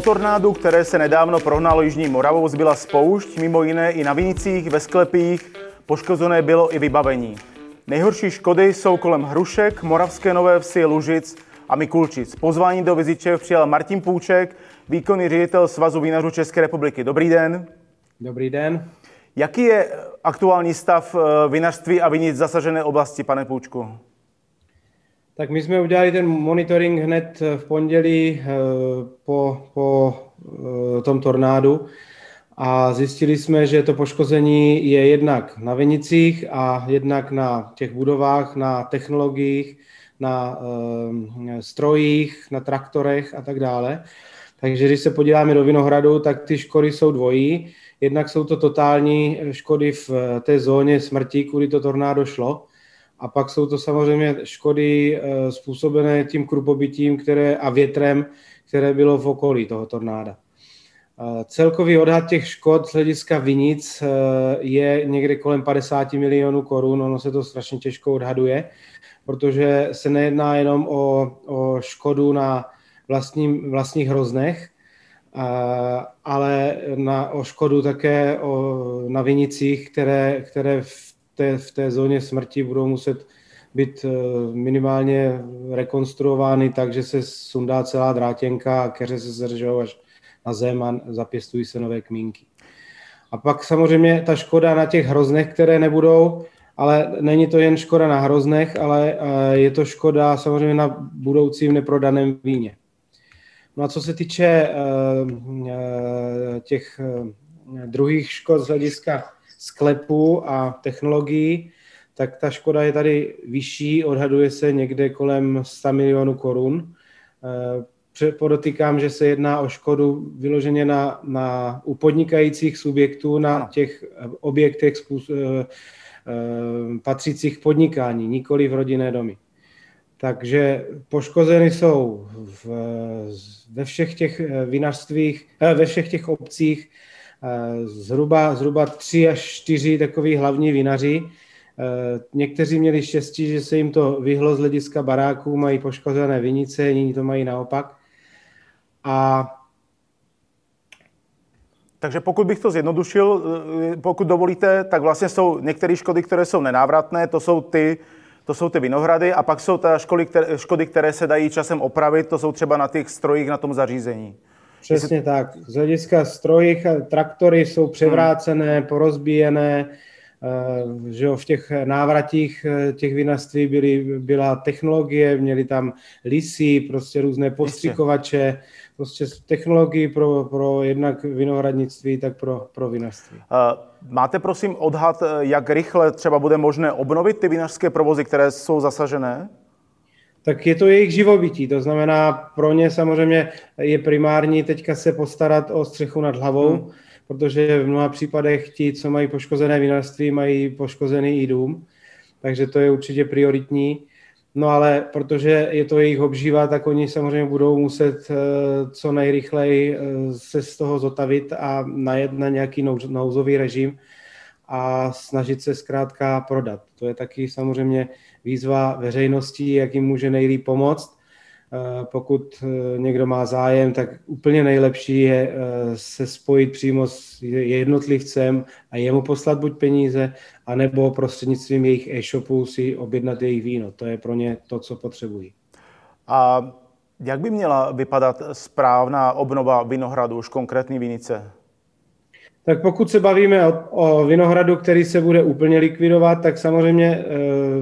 Po tornádu, které se nedávno prohnalo Jižní Moravou, zbyla spoušť, mimo jiné i na vinicích, ve sklepích, poškozené bylo i vybavení. Nejhorší škody jsou kolem Hrušek, Moravské Nové Vsi, Lužic a Mikulčic. Pozvání do Vizičev přijal Martin Půček, výkonný ředitel Svazu vinařů České republiky. Dobrý den. Dobrý den. Jaký je aktuální stav eh, vinařství a vinic zasažené oblasti, pane Půčku? Tak my jsme udělali ten monitoring hned v pondělí eh, po, po eh, tom tornádu a zjistili jsme, že to poškození je jednak na vinicích a jednak na těch budovách, na technologiích, na strojích, na traktorech a tak dále. Takže když se podíváme do Vinohradu, tak ty škody jsou dvojí. Jednak jsou to totální škody v té zóně smrti, kudy to tornádo šlo. A pak jsou to samozřejmě škody eh, způsobené tím krupobytím které, a větrem, které bylo v okolí toho tornáda. Eh, celkový odhad těch škod z hlediska vinic eh, je někde kolem 50 milionů korun. Ono se to strašně těžko odhaduje, protože se nejedná jenom o, o škodu na vlastním, vlastních hroznech, ale na, o škodu také o, na vinicích, které, které v, té, v té zóně smrti budou muset být e, minimálně rekonstruovány tak, že se sundá celá drátěnka a keře se zržou až na zem a zapěstují se nové kmínky. A pak samozřejmě ta škoda na těch hroznech, které nebudou, ale není to jen škoda na hroznech, ale e, je to škoda samozřejmě na budoucím neprodaném víně. No a co se týče eh, eh, těch eh, druhých škod z hlediska sklepů a technologií, tak ta škoda je tady vyšší, odhaduje se někde kolem 100 milionů korun. Podotýkám, že se jedná o škodu vyloženě na, na u podnikajících subjektů na těch objektech patřících podnikání, nikoli v rodinné domy. Takže poškozeny jsou v, ve všech těch eh, vinařstvích, eh, ve všech těch obcích eh, zhruba, zhruba tři až čtyři takový hlavní vinaři. Někteří měli štěstí, že se jim to vyhlo z hlediska baráků, mají poškozené vinice, jiní to mají naopak. A takže pokud bych to zjednodušil, pokud dovolíte, tak vlastně jsou některé škody, které jsou nenávratné, to jsou ty, to jsou ty vinohrady a pak jsou ta školy, které, škody, které se dají časem opravit, to jsou třeba na těch strojích, na tom zařízení. Přesně Jestli... tak. Z hlediska strojích traktory jsou převrácené, hmm. porozbíjené, eh, že jo, v těch návratích eh, těch vinařství byly, byla technologie, měli tam lisy, prostě různé postřikovače, prostě technologii pro, pro jednak vinohradnictví, tak pro, pro vinařství. Máte prosím odhad, jak rychle třeba bude možné obnovit ty vinařské provozy, které jsou zasažené? Tak je to jejich živobytí, to znamená pro ně samozřejmě je primární teďka se postarat o střechu nad hlavou, hmm. protože v mnoha případech ti, co mají poškozené vinařství, mají poškozený i dům, takže to je určitě prioritní. No ale protože je to jejich obživa, tak oni samozřejmě budou muset eh, co nejrychleji eh, se z toho zotavit a najet na nějaký nouzový režim a snažit se zkrátka prodat. To je taky samozřejmě výzva veřejnosti, jak jim může nejlíp pomoct. Eh, pokud eh, někdo má zájem, tak úplně nejlepší je eh, se spojit přímo s jednotlivcem a jemu poslat buď peníze, anebo prostřednictvím jejich e-shopů si objednat jejich víno. To je pro ně to, co potřebují. A jak by měla vypadat správná obnova vinohradu, už konkrétní vinice? Tak pokud se bavíme o, o vinohradu, který se bude úplně likvidovat, tak samozřejmě e,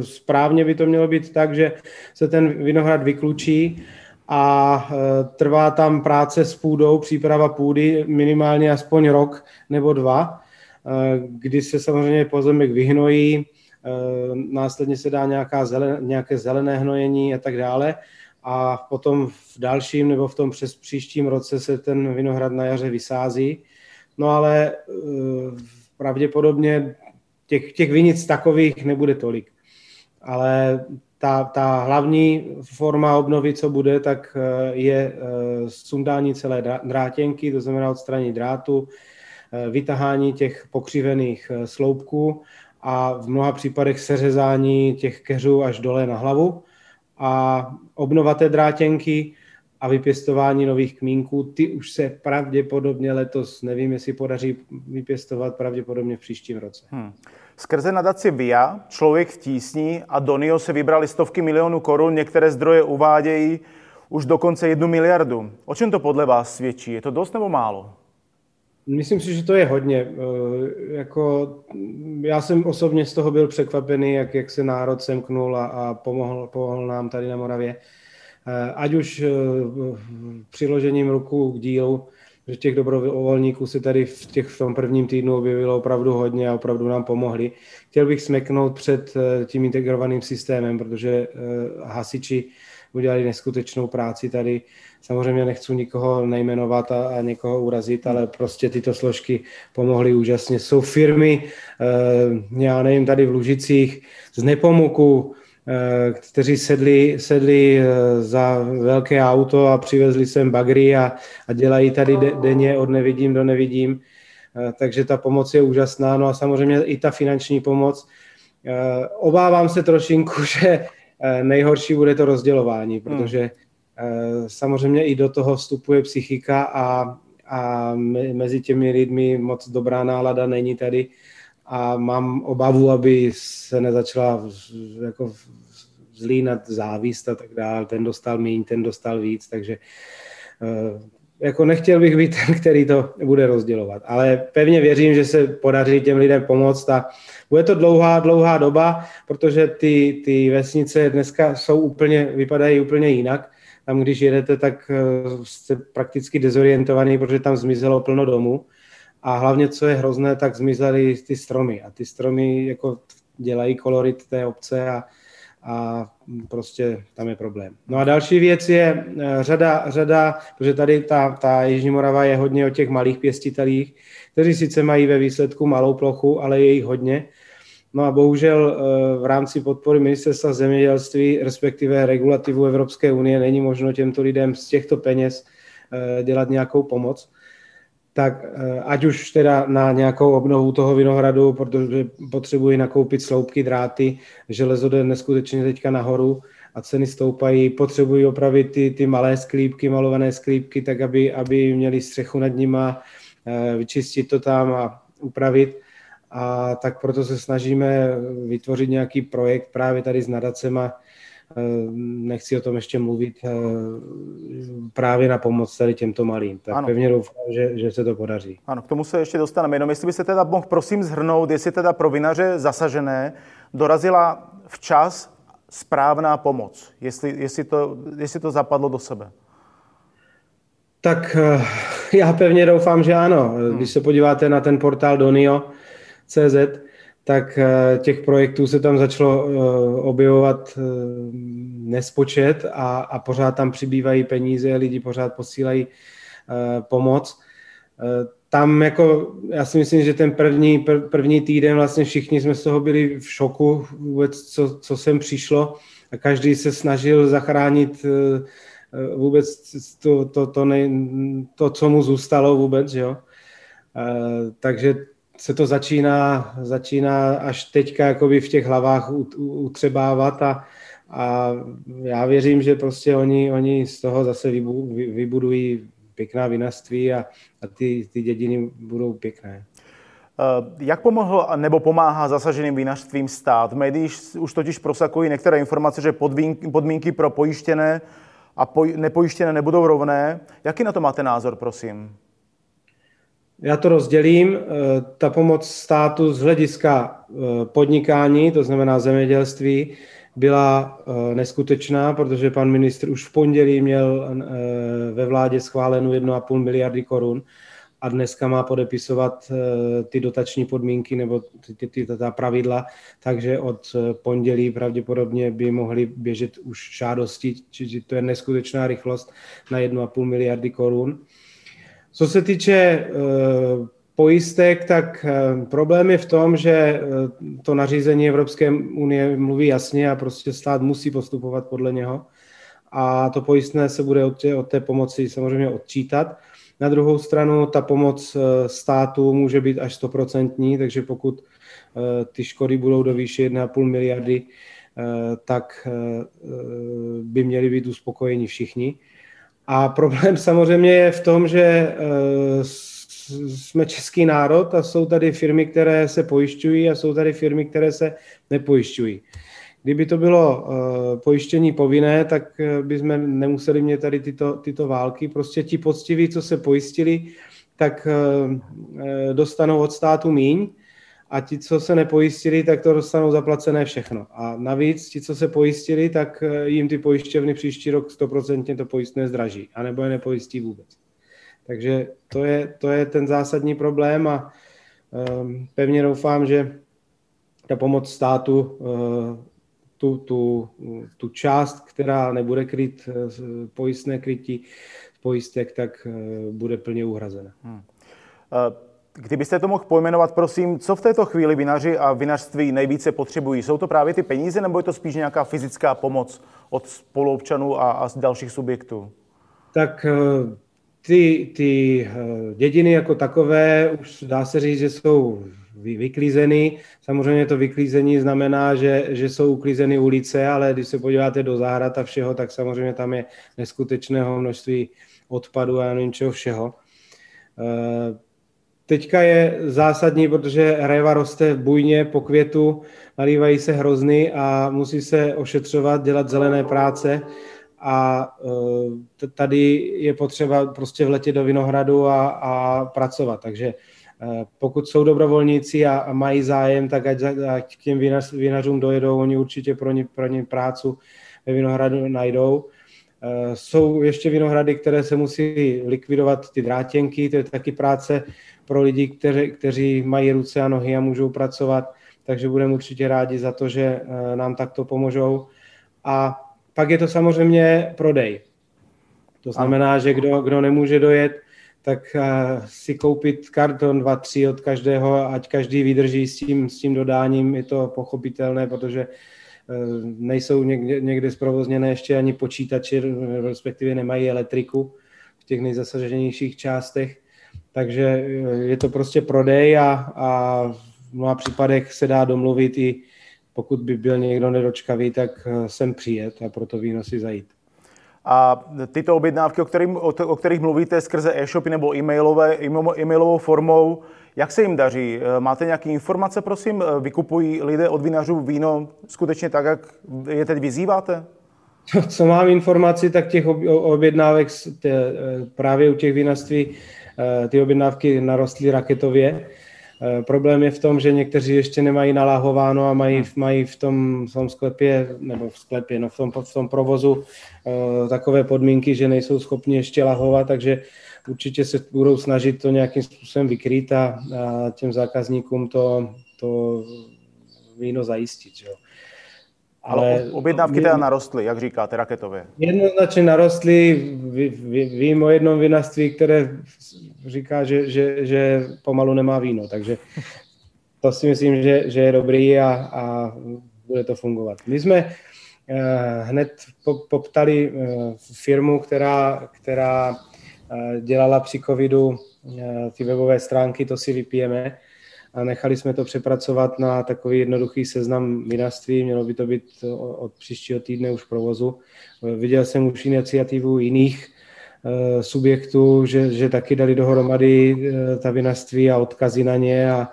správně by to mělo být tak, že se ten vinohrad vyklučí a e, trvá tam práce s půdou, příprava půdy minimálně aspoň rok nebo dva, e, kdy se samozřejmě pozemek vyhnojí, e, následně se dá nějaká zelen, nějaké zelené hnojení a tak dále. A potom v dalším nebo v tom přes příštím roce se ten vinohrad na jaře vysází no ale uh, pravděpodobně těch, těch vinic takových nebude tolik. Ale ta, ta hlavní forma obnovy, co bude, tak eh, je uh, sundání celé drátěnky, to znamená odstranění drátu, vytahání těch pokřivených sloupků a v mnoha případech seřezání těch keřů až dole na hlavu a obnova té drátěnky a vypěstování nových kmínků. Ty už se pravděpodobně letos, nevím, jestli podaří vypěstovat, pravděpodobně v příštím roce. Hmm. Skrze nadaci VIA, Člověk v tísni a Donio se vybrali stovky milionů korun, některé zdroje uvádějí už dokonce jednu miliardu. O čem to podle vás svědčí? Je to dost nebo málo? Myslím si, že to je hodně. Eh, jako, já jsem osobně z toho byl překvapený, jak, jak se národ semknul a, a pomohl, pomohl nám tady na Moravě. Eh, ať už eh, přiložením ruku k dílu, že těch dobrovolníků se tady v, těch, v tom prvním týdnu objevilo opravdu hodně a opravdu nám pomohli. Chtěl bych smeknout před tím integrovaným systémem, protože hasiči udělali neskutečnou práci tady. Samozřejmě nechci nikoho nejmenovat a, a někoho urazit, ale prostě tyto složky pomohly úžasně. Jsou firmy, eh, já nevím, tady v Lužicích, z Nepomuku, eh, kteří sedli, sedli eh, za velké auto a přivezli sem bagry a, a dělají tady de, denně od nevidím do nevidím. Takže ta pomoc je úžasná. No a samozřejmě i ta finanční pomoc. Obávám se trošinku, že Eh, nejhorší bude to rozdělování, hmm. protože samozřejmě i do toho vstupuje psychika a, a mezi těmi lidmi moc dobrá nálada není tady a mám obavu, aby se nezačala jako zlínat závist a tak dále. Ten dostal méně, ten dostal víc, takže eh, jako nechtěl bych být ten, který to bude rozdělovat. Ale pevně věřím, že se podaří těm lidem pomoct a bude to dlouhá, dlouhá doba, protože ty, ty vesnice dneska jsou úplně, vypadají úplně jinak. Tam, když jedete, tak eh, jste prakticky dezorientovaný, protože tam zmizelo plno domů. A hlavně, co je hrozné, tak zmizely ty stromy. A ty stromy jako dělají kolorit té obce a, a prostě tam je problém. No a další věc je eh, řada, řada protože tady ta, ta Jižní Morava je hodně o těch malých pěstitelích, kteří sice mají ve výsledku malou plochu, ale je jich hodně. No a bohužel eh, v rámci podpory ministerstva zemědělství, respektive regulativu Evropské unie, není možno těmto lidem z těchto peněz eh, dělat nějakou pomoc tak eh, ať už teda na nějakou obnovu toho vinohradu, protože potřebují nakoupit sloupky, dráty, železo jde neskutečně teďka nahoru a ceny stoupají, potřebují opravit ty, ty malé sklípky, malované sklípky, tak aby, aby měli střechu nad nima, eh, vyčistit to tam a upravit. A tak proto se snažíme vytvořit nějaký projekt právě tady s nadacema, nechci o tom ještě mluvit, eh, právě na pomoc tady těmto malým. Tak ano. pevně doufám, že, že se to podaří. Ano, k tomu se ještě dostaneme. Jenom jestli byste teda mohl prosím zhrnout, jestli teda pro vinaře zasažené dorazila včas správná pomoc, jestli, jestli, to, jestli to zapadlo do sebe. Tak eh, já pevně doufám, že ano. Hmm. Když se podíváte na ten portál Donio.cz, tak eh, těch projektů se tam začalo eh, objevovat eh, nespočet a, a pořád tam přibývají peníze, lidi pořád posílají pomoc. Tam jako, já si myslím, že ten první, první týden vlastně všichni jsme z toho byli v šoku vůbec, co, co sem přišlo a každý se snažil zachránit vůbec to, to, to, ne, to co mu zůstalo vůbec, jo. Takže se to začíná, začíná až teďka jakoby v těch hlavách utřebávat a, a já věřím, že prostě oni, oni z toho zase vybudují pěkná vinařství a, a ty, ty dědiny budou pěkné. Eh, jak pomohl nebo pomáhá zasaženým vinařstvím stát? V už totiž prosakují některé informace, že podmínky pro pojištěné a nepojištěné nebudou rovné. Jaký na to máte názor, prosím? Já to rozdělím. Eh, ta pomoc státu z hlediska eh, podnikání, to znamená zemědělství, byla eh, neskutečná, protože pan ministr už v pondělí měl ve vládě schválenou 1,5 miliardy korun a dneska má podepisovat ty dotační podmínky nebo ty, ty, ta pravidla, takže od pondělí pravděpodobně by mohly běžet už žádosti, čiže to je neskutečná rychlost na 1,5 miliardy korun. Co se týče eh, pojistek, tak eh, problém je v tom, že eh, to nařízení Evropské unie mluví jasně a prostě stát musí postupovat podle něho a to pojistné se bude od té, od té pomoci samozřejmě odčítat. Na druhou stranu ta pomoc státu může být až stoprocentní, takže pokud ty škody budou do výše 1,5 miliardy, tak by měli být uspokojeni všichni. A problém samozřejmě je v tom, že jsme český národ a jsou tady firmy, které se pojišťují a jsou tady firmy, které se nepojišťují. Kdyby to bylo uh, pojištění povinné, tak uh, bychom nemuseli mít tady tyto, tyto války. Prostě ti poctiví, co se pojistili, tak dostanou od státu míň a ti, co se nepojistili, tak to dostanou zaplacené všechno. A navíc ti, co se pojistili, tak jim ty pojišťovny příští rok 100% to pojistné zdraží, anebo je nepojistí vůbec. Takže to je, to je ten zásadní problém a um, pevně doufám, že ta pomoc státu uh, tu, tu, tu část, která nebude kryt uh, pojistné krytí pojistek, tak uh, bude plně uhrazena. Hmm. Uh, kdybyste to mohl pojmenovat, prosím, co v této chvíli vinaři a vinařství nejvíce potřebují? Jsou to právě ty peníze, nebo je to spíš nějaká fyzická pomoc od spoluobčanů a, a dalších subjektů? Tak ty, ty eh, dědiny jako takové už dá se říct, že jsou vyklízeny. Samozřejmě to vyklízení znamená, že, že jsou uklízeny ulice, ale když se podíváte do zahrad a všeho, tak samozřejmě tam je neskutečného množství odpadu a nevím čeho všeho. Teďka je zásadní, protože réva roste bujně po květu, nalívají se hrozny a musí se ošetřovat, dělat zelené práce a e, tady je potřeba prostě vletět do Vinohradu a, a pracovat. Takže e, pokud jsou dobrovolníci a, a mají zájem, tak ať, ať k těm vinař, vinařům dojedou, oni určitě pro ně, pro ně prácu ve Vinohradu najdou. E, jsou ještě vinohrady, které se musí likvidovat ty drátěnky, to je taky práce pro lidi, kteři, kteří mají ruce a nohy a můžou pracovat, takže budeme určitě rádi za to, že nám takto pomožou. A pak je to samozřejmě prodej. To znamená, že kdo, kdo nemůže dojet, tak uh, si koupit karton 2, 3 od každého, ať každý vydrží s tím, s tím dodáním, je to pochopitelné, protože nejsou někde, někde zprovozněné ještě ani počítače, respektive nemají elektriku v těch nejzasaženějších částech, takže uh, je to prostě prodej a, a v mnoha případech se dá domluvit i pokud by byl někdo nedočkavý, tak eh, sem přijet a proto víno si zajít. A tyto objednávky, o, kterým, o, o kterých mluvíte skrze e-shopy nebo e-mailové, e-mailovou formou, jak se jim daří? Eh, máte nějaké informace, prosím? Eh, vykupují lidé od vinařů víno skutečně tak, jak je teď vyzýváte? Co mám informaci, tak těch objednávek právě u těch vinařství ty objednávky narostly raketově. Eh, problém je v tom, že někteří ještě nemají naláhováno a mají, mají v, tom, v tom sklepě, nebo v sklepě, no v tom, v tom provozu uh, takové podmínky, že nejsou schopni ještě lahovat, takže určitě se budou snažit to nějakým způsobem vykrýt a, a těm zákazníkům to, to víno zajistit. Že? Ale objednávky teda narostly, jak říkáte, raketově. Jednoznačně narostly. Vím o jednom vinařství, které říká, že, že, že pomalu nemá víno, takže to si myslím, že, že je dobrý a, a bude to fungovat. My jsme uh, hned poptali uh, firmu, která, která uh, dělala při covidu ty webové stránky, to si vypijeme, a nechali jsme to přepracovat na takový jednoduchý seznam vinařství, mělo by to být od příštího týdne už v provozu. Viděl jsem už iniciativu jiných eh, subjektů, že, že taky dali dohromady eh, ta vinařství a odkazy na ně a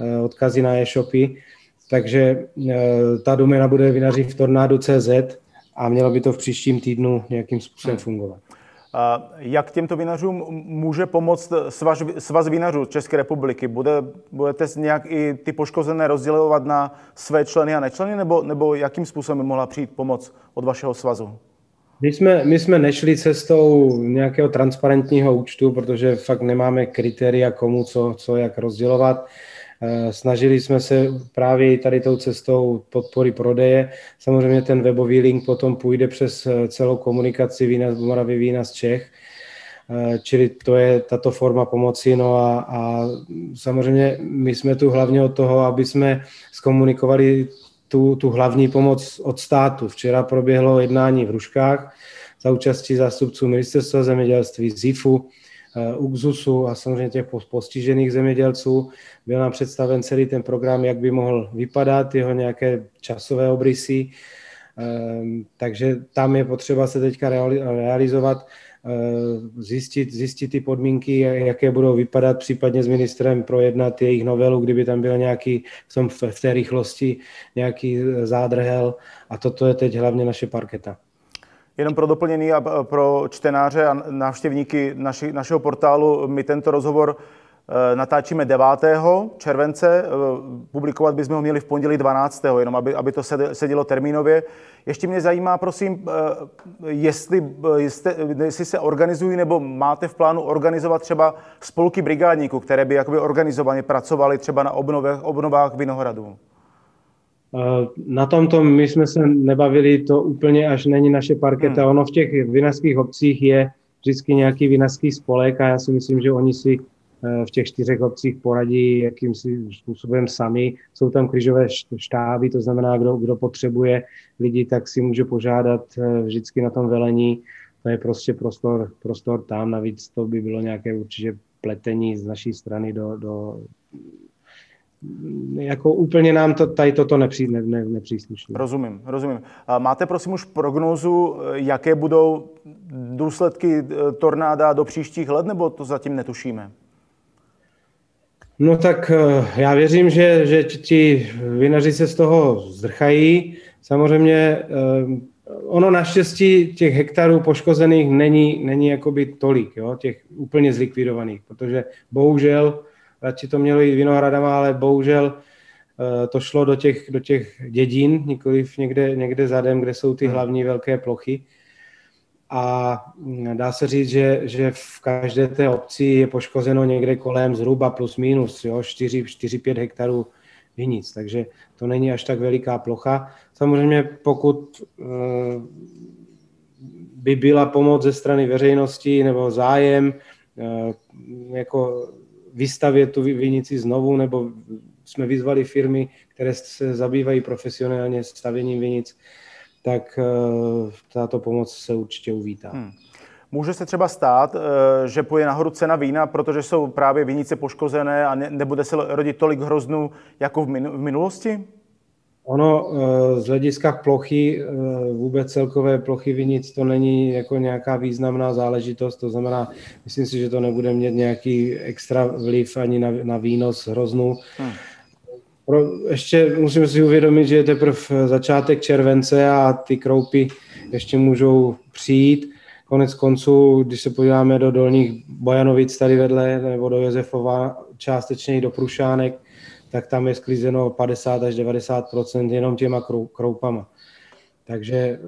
eh, odkazy na e-shopy. Takže ta doména bude vinaři v tornádu.cz a mělo by to v příštím týdnu nějakým způsobem fungovat. Jak těmto vinařům může pomoct svaz, svaz vinařů České republiky? Bude, budete nějak i ty poškozené rozdělovat na své členy a nečleny, nebo, nebo jakým způsobem mohla přijít pomoc od vašeho svazu? My jsme, my jsme nešli cestou nějakého transparentního účtu, protože fakt nemáme kritéria komu co, co jak rozdělovat. Eh, snažili jsme se právě tady tou cestou podpory prodeje. Samozřejmě ten webový link potom půjde přes eh, celou komunikaci vína z Moravy, vína z Čech. Eh, čili to je tato forma pomoci. No a, a samozřejmě my jsme tu hlavně od toho, aby jsme zkomunikovali tu, tu hlavní pomoc od státu. Včera proběhlo jednání v Ruškách za účastí zástupců ministerstva zemědělství, ZIFu, UXUSu a samozřejmě těch postižených zemědělců. Byl nám představen celý ten program, jak by mohl vypadat, jeho nějaké časové obrysy, ehm, takže tam je potřeba se teďka realizovat. zjistit, zjistit ty podmínky, jaké budou vypadat, případně s ministrem projednat jejich novelu, kdyby tam byl nějaký v, tom, v té rychlosti nějaký zádrhel a toto je teď hlavně naše parketa. Jenom pro doplnění a pro čtenáře a návštěvníky naši, našeho portálu, my tento rozhovor Eh, natáčíme 9. července, eh, publikovat bychom ho měli v pondělí 12. jenom aby, aby to sedělo termínově. Ještě mě zajímá, prosím, eh, jestli, jestli, jestli se organizují nebo máte v plánu organizovat třeba spolky brigádníků, které by jakoby organizovaně pracovali třeba na obnovách, obnovách vinohradů. Na tomto my jsme se nebavili, to úplně až není naše parketa. Hmm. Ono v těch vinařských obcích je vždycky nějaký vinařský spolek a já si myslím, že oni si v těch čtyřech obcích poradí jakýmsi způsobem sami. Jsou tam krizové štáby, to znamená, kdo, kdo potřebuje lidi, tak si může požádat eh, vždycky na tom velení. To je prostě prostor, prostor tam, navíc to by bylo nějaké určitě pletení z naší strany do, do jako úplně nám to, tady toto nepří, ne, ne, nepřísluší. Rozumím, rozumím. A máte prosím už prognózu, jaké budou důsledky eh, tornáda do příštích let, nebo to zatím netušíme? No tak eh, já věřím, že, že ti vinaři se z toho zdrchají. Samozřejmě eh, ono naštěstí těch hektarů poškozených není, není jakoby tolik, jo, těch úplně zlikvidovaných, protože bohužel, radši to mělo jít vinohradama, ale bohužel eh, to šlo do těch, do těch dědin, nikoliv někde, někde zadem, kde jsou ty hmm. hlavní velké plochy a dá se říct, že, že v každé té obci je poškozeno někde kolem zhruba plus minus 4-5 hektarů vinic, takže to není až tak veliká plocha. Samozřejmě pokud eh, by byla pomoc ze strany veřejnosti nebo zájem eh, jako vystavět tu vinici znovu, nebo jsme vyzvali firmy, které se zabývají profesionálně stavěním vinic, tak eh, tato pomoc se určitě uvítá. Hmm. Může se třeba stát, eh, že půjde nahoru cena vína, protože jsou právě vinice poškozené a nebude se rodit tolik hroznů jako v minulosti? Ono eh, z hlediska plochy, vůbec celkové plochy vinic, to není jako nějaká významná záležitost, to znamená, myslím si, že to nebude mít nějaký extra vliv ani na, na výnos hroznů. Hmm. Pro, ještě musíme si uvědomit, že je teprve začátek července a ty kroupy ještě můžou přijít. Konec konců, když se podíváme do dolních Bojanovic tady vedle, nebo do Josefova, částečně i do Prušánek, tak tam je sklízeno 50 až 90% jenom těma kroupama. Takže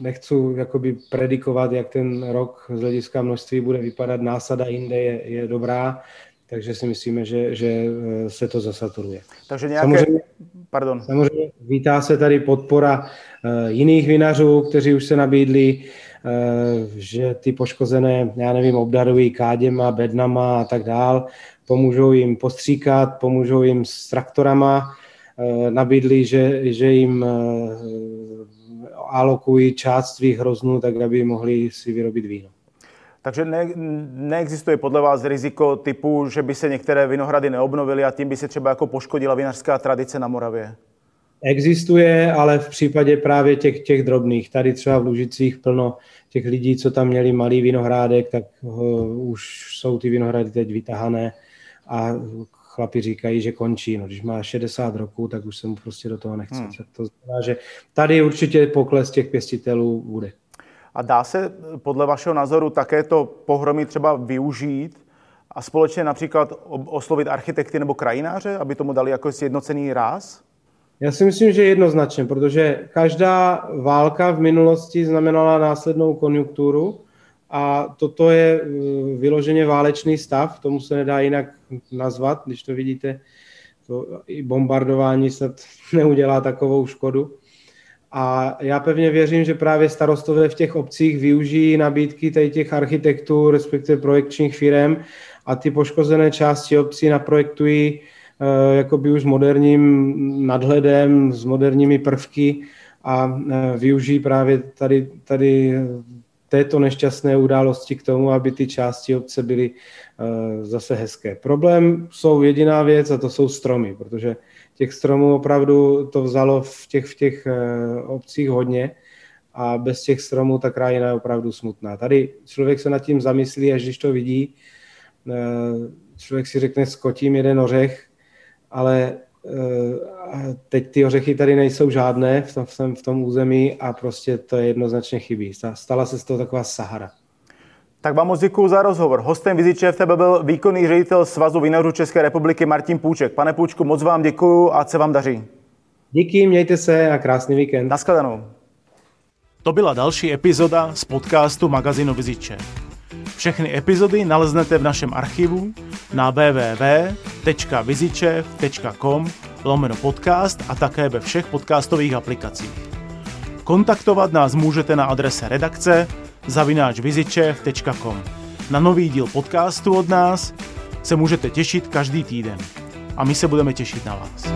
nechci jakoby predikovat, jak ten rok z hlediska množství bude vypadat. Násada jinde je, je dobrá, takže si myslíme, že, že eh, se to zasaturuje. Takže nějaké... Samozřejmě, Pardon. samozřejmě vítá se tady podpora uh, jiných vinařů, kteří už se nabídli, že ty poškozené, já nevím, obdarují káděma, bednama a tak dál, pomůžou jim postříkat, pomůžou jim s traktorama, uh, nabídli, že, že jim alokují část svých hroznů, tak aby mohli si vyrobit víno. Takže ne, neexistuje podle vás riziko typu, že by se některé vinohrady neobnovily a tím by se třeba jako poškodila vinařská tradice na Moravě? Existuje, ale v případě právě těch, těch drobných. Tady třeba v Lužicích plno těch lidí, co tam měli malý vinohrádek, tak uh, už jsou ty vinohrady teď vytahané a chlapi říkají, že končí. No, když má 60 roků, tak už se mu prostě do toho nechce. Hmm. To znamená, že tady určitě pokles těch pěstitelů bude. A dá se podle vašeho názoru také to pohromí třeba využít a společně například oslovit architekty nebo krajináře, aby tomu dali jako sjednocený ráz? Já si myslím, že jednoznačně, protože každá válka v minulosti znamenala následnou konjunkturu a toto je eh, vyloženě válečný stav, tomu se nedá jinak nazvat, když to vidíte, to i bombardování snad neudělá takovou škodu. A já pevně věřím, že právě starostové v těch obcích využijí nabídky tady těch architektů, respektive projekčních firm a ty poškozené části obcí naprojektují jakoby už moderním nadhledem, s moderními prvky a uh, využijí právě tady, tady této nešťastné události k tomu, aby ty části obce byly zase hezké. Problém jsou jediná věc a to jsou stromy, protože těch stromů opravdu to vzalo v těch, v těch eh, obcích hodně a bez těch stromů ta krajina je opravdu smutná. Tady člověk se nad tím zamyslí, až když to vidí, eh, člověk si řekne, skotím jeden ořech, ale eh, teď ty ořechy tady nejsou žádné v tom, v tom území a prostě to je jednoznačně chybí. Stala se z toho taková Sahara. Tak vám moc děkuji za rozhovor. Hostem Viziče v tebe byl výkonný ředitel Svazu vinařů České republiky Martin Půček. Pane Půčku, moc vám děkuji a se vám daří. Díky, mějte se a krásný víkend. Naschledanou. To byla další epizoda z podcastu magazínu Viziče. Všechny epizody naleznete v našem archivu na www.vizičev.com lomeno podcast a také ve všech podcastových aplikacích. Kontaktovat nás můžete na adrese redakce zavináčvizičev.com. Na nový díl podcastu od nás se můžete těšit každý týden. A my se budeme těšit na vás.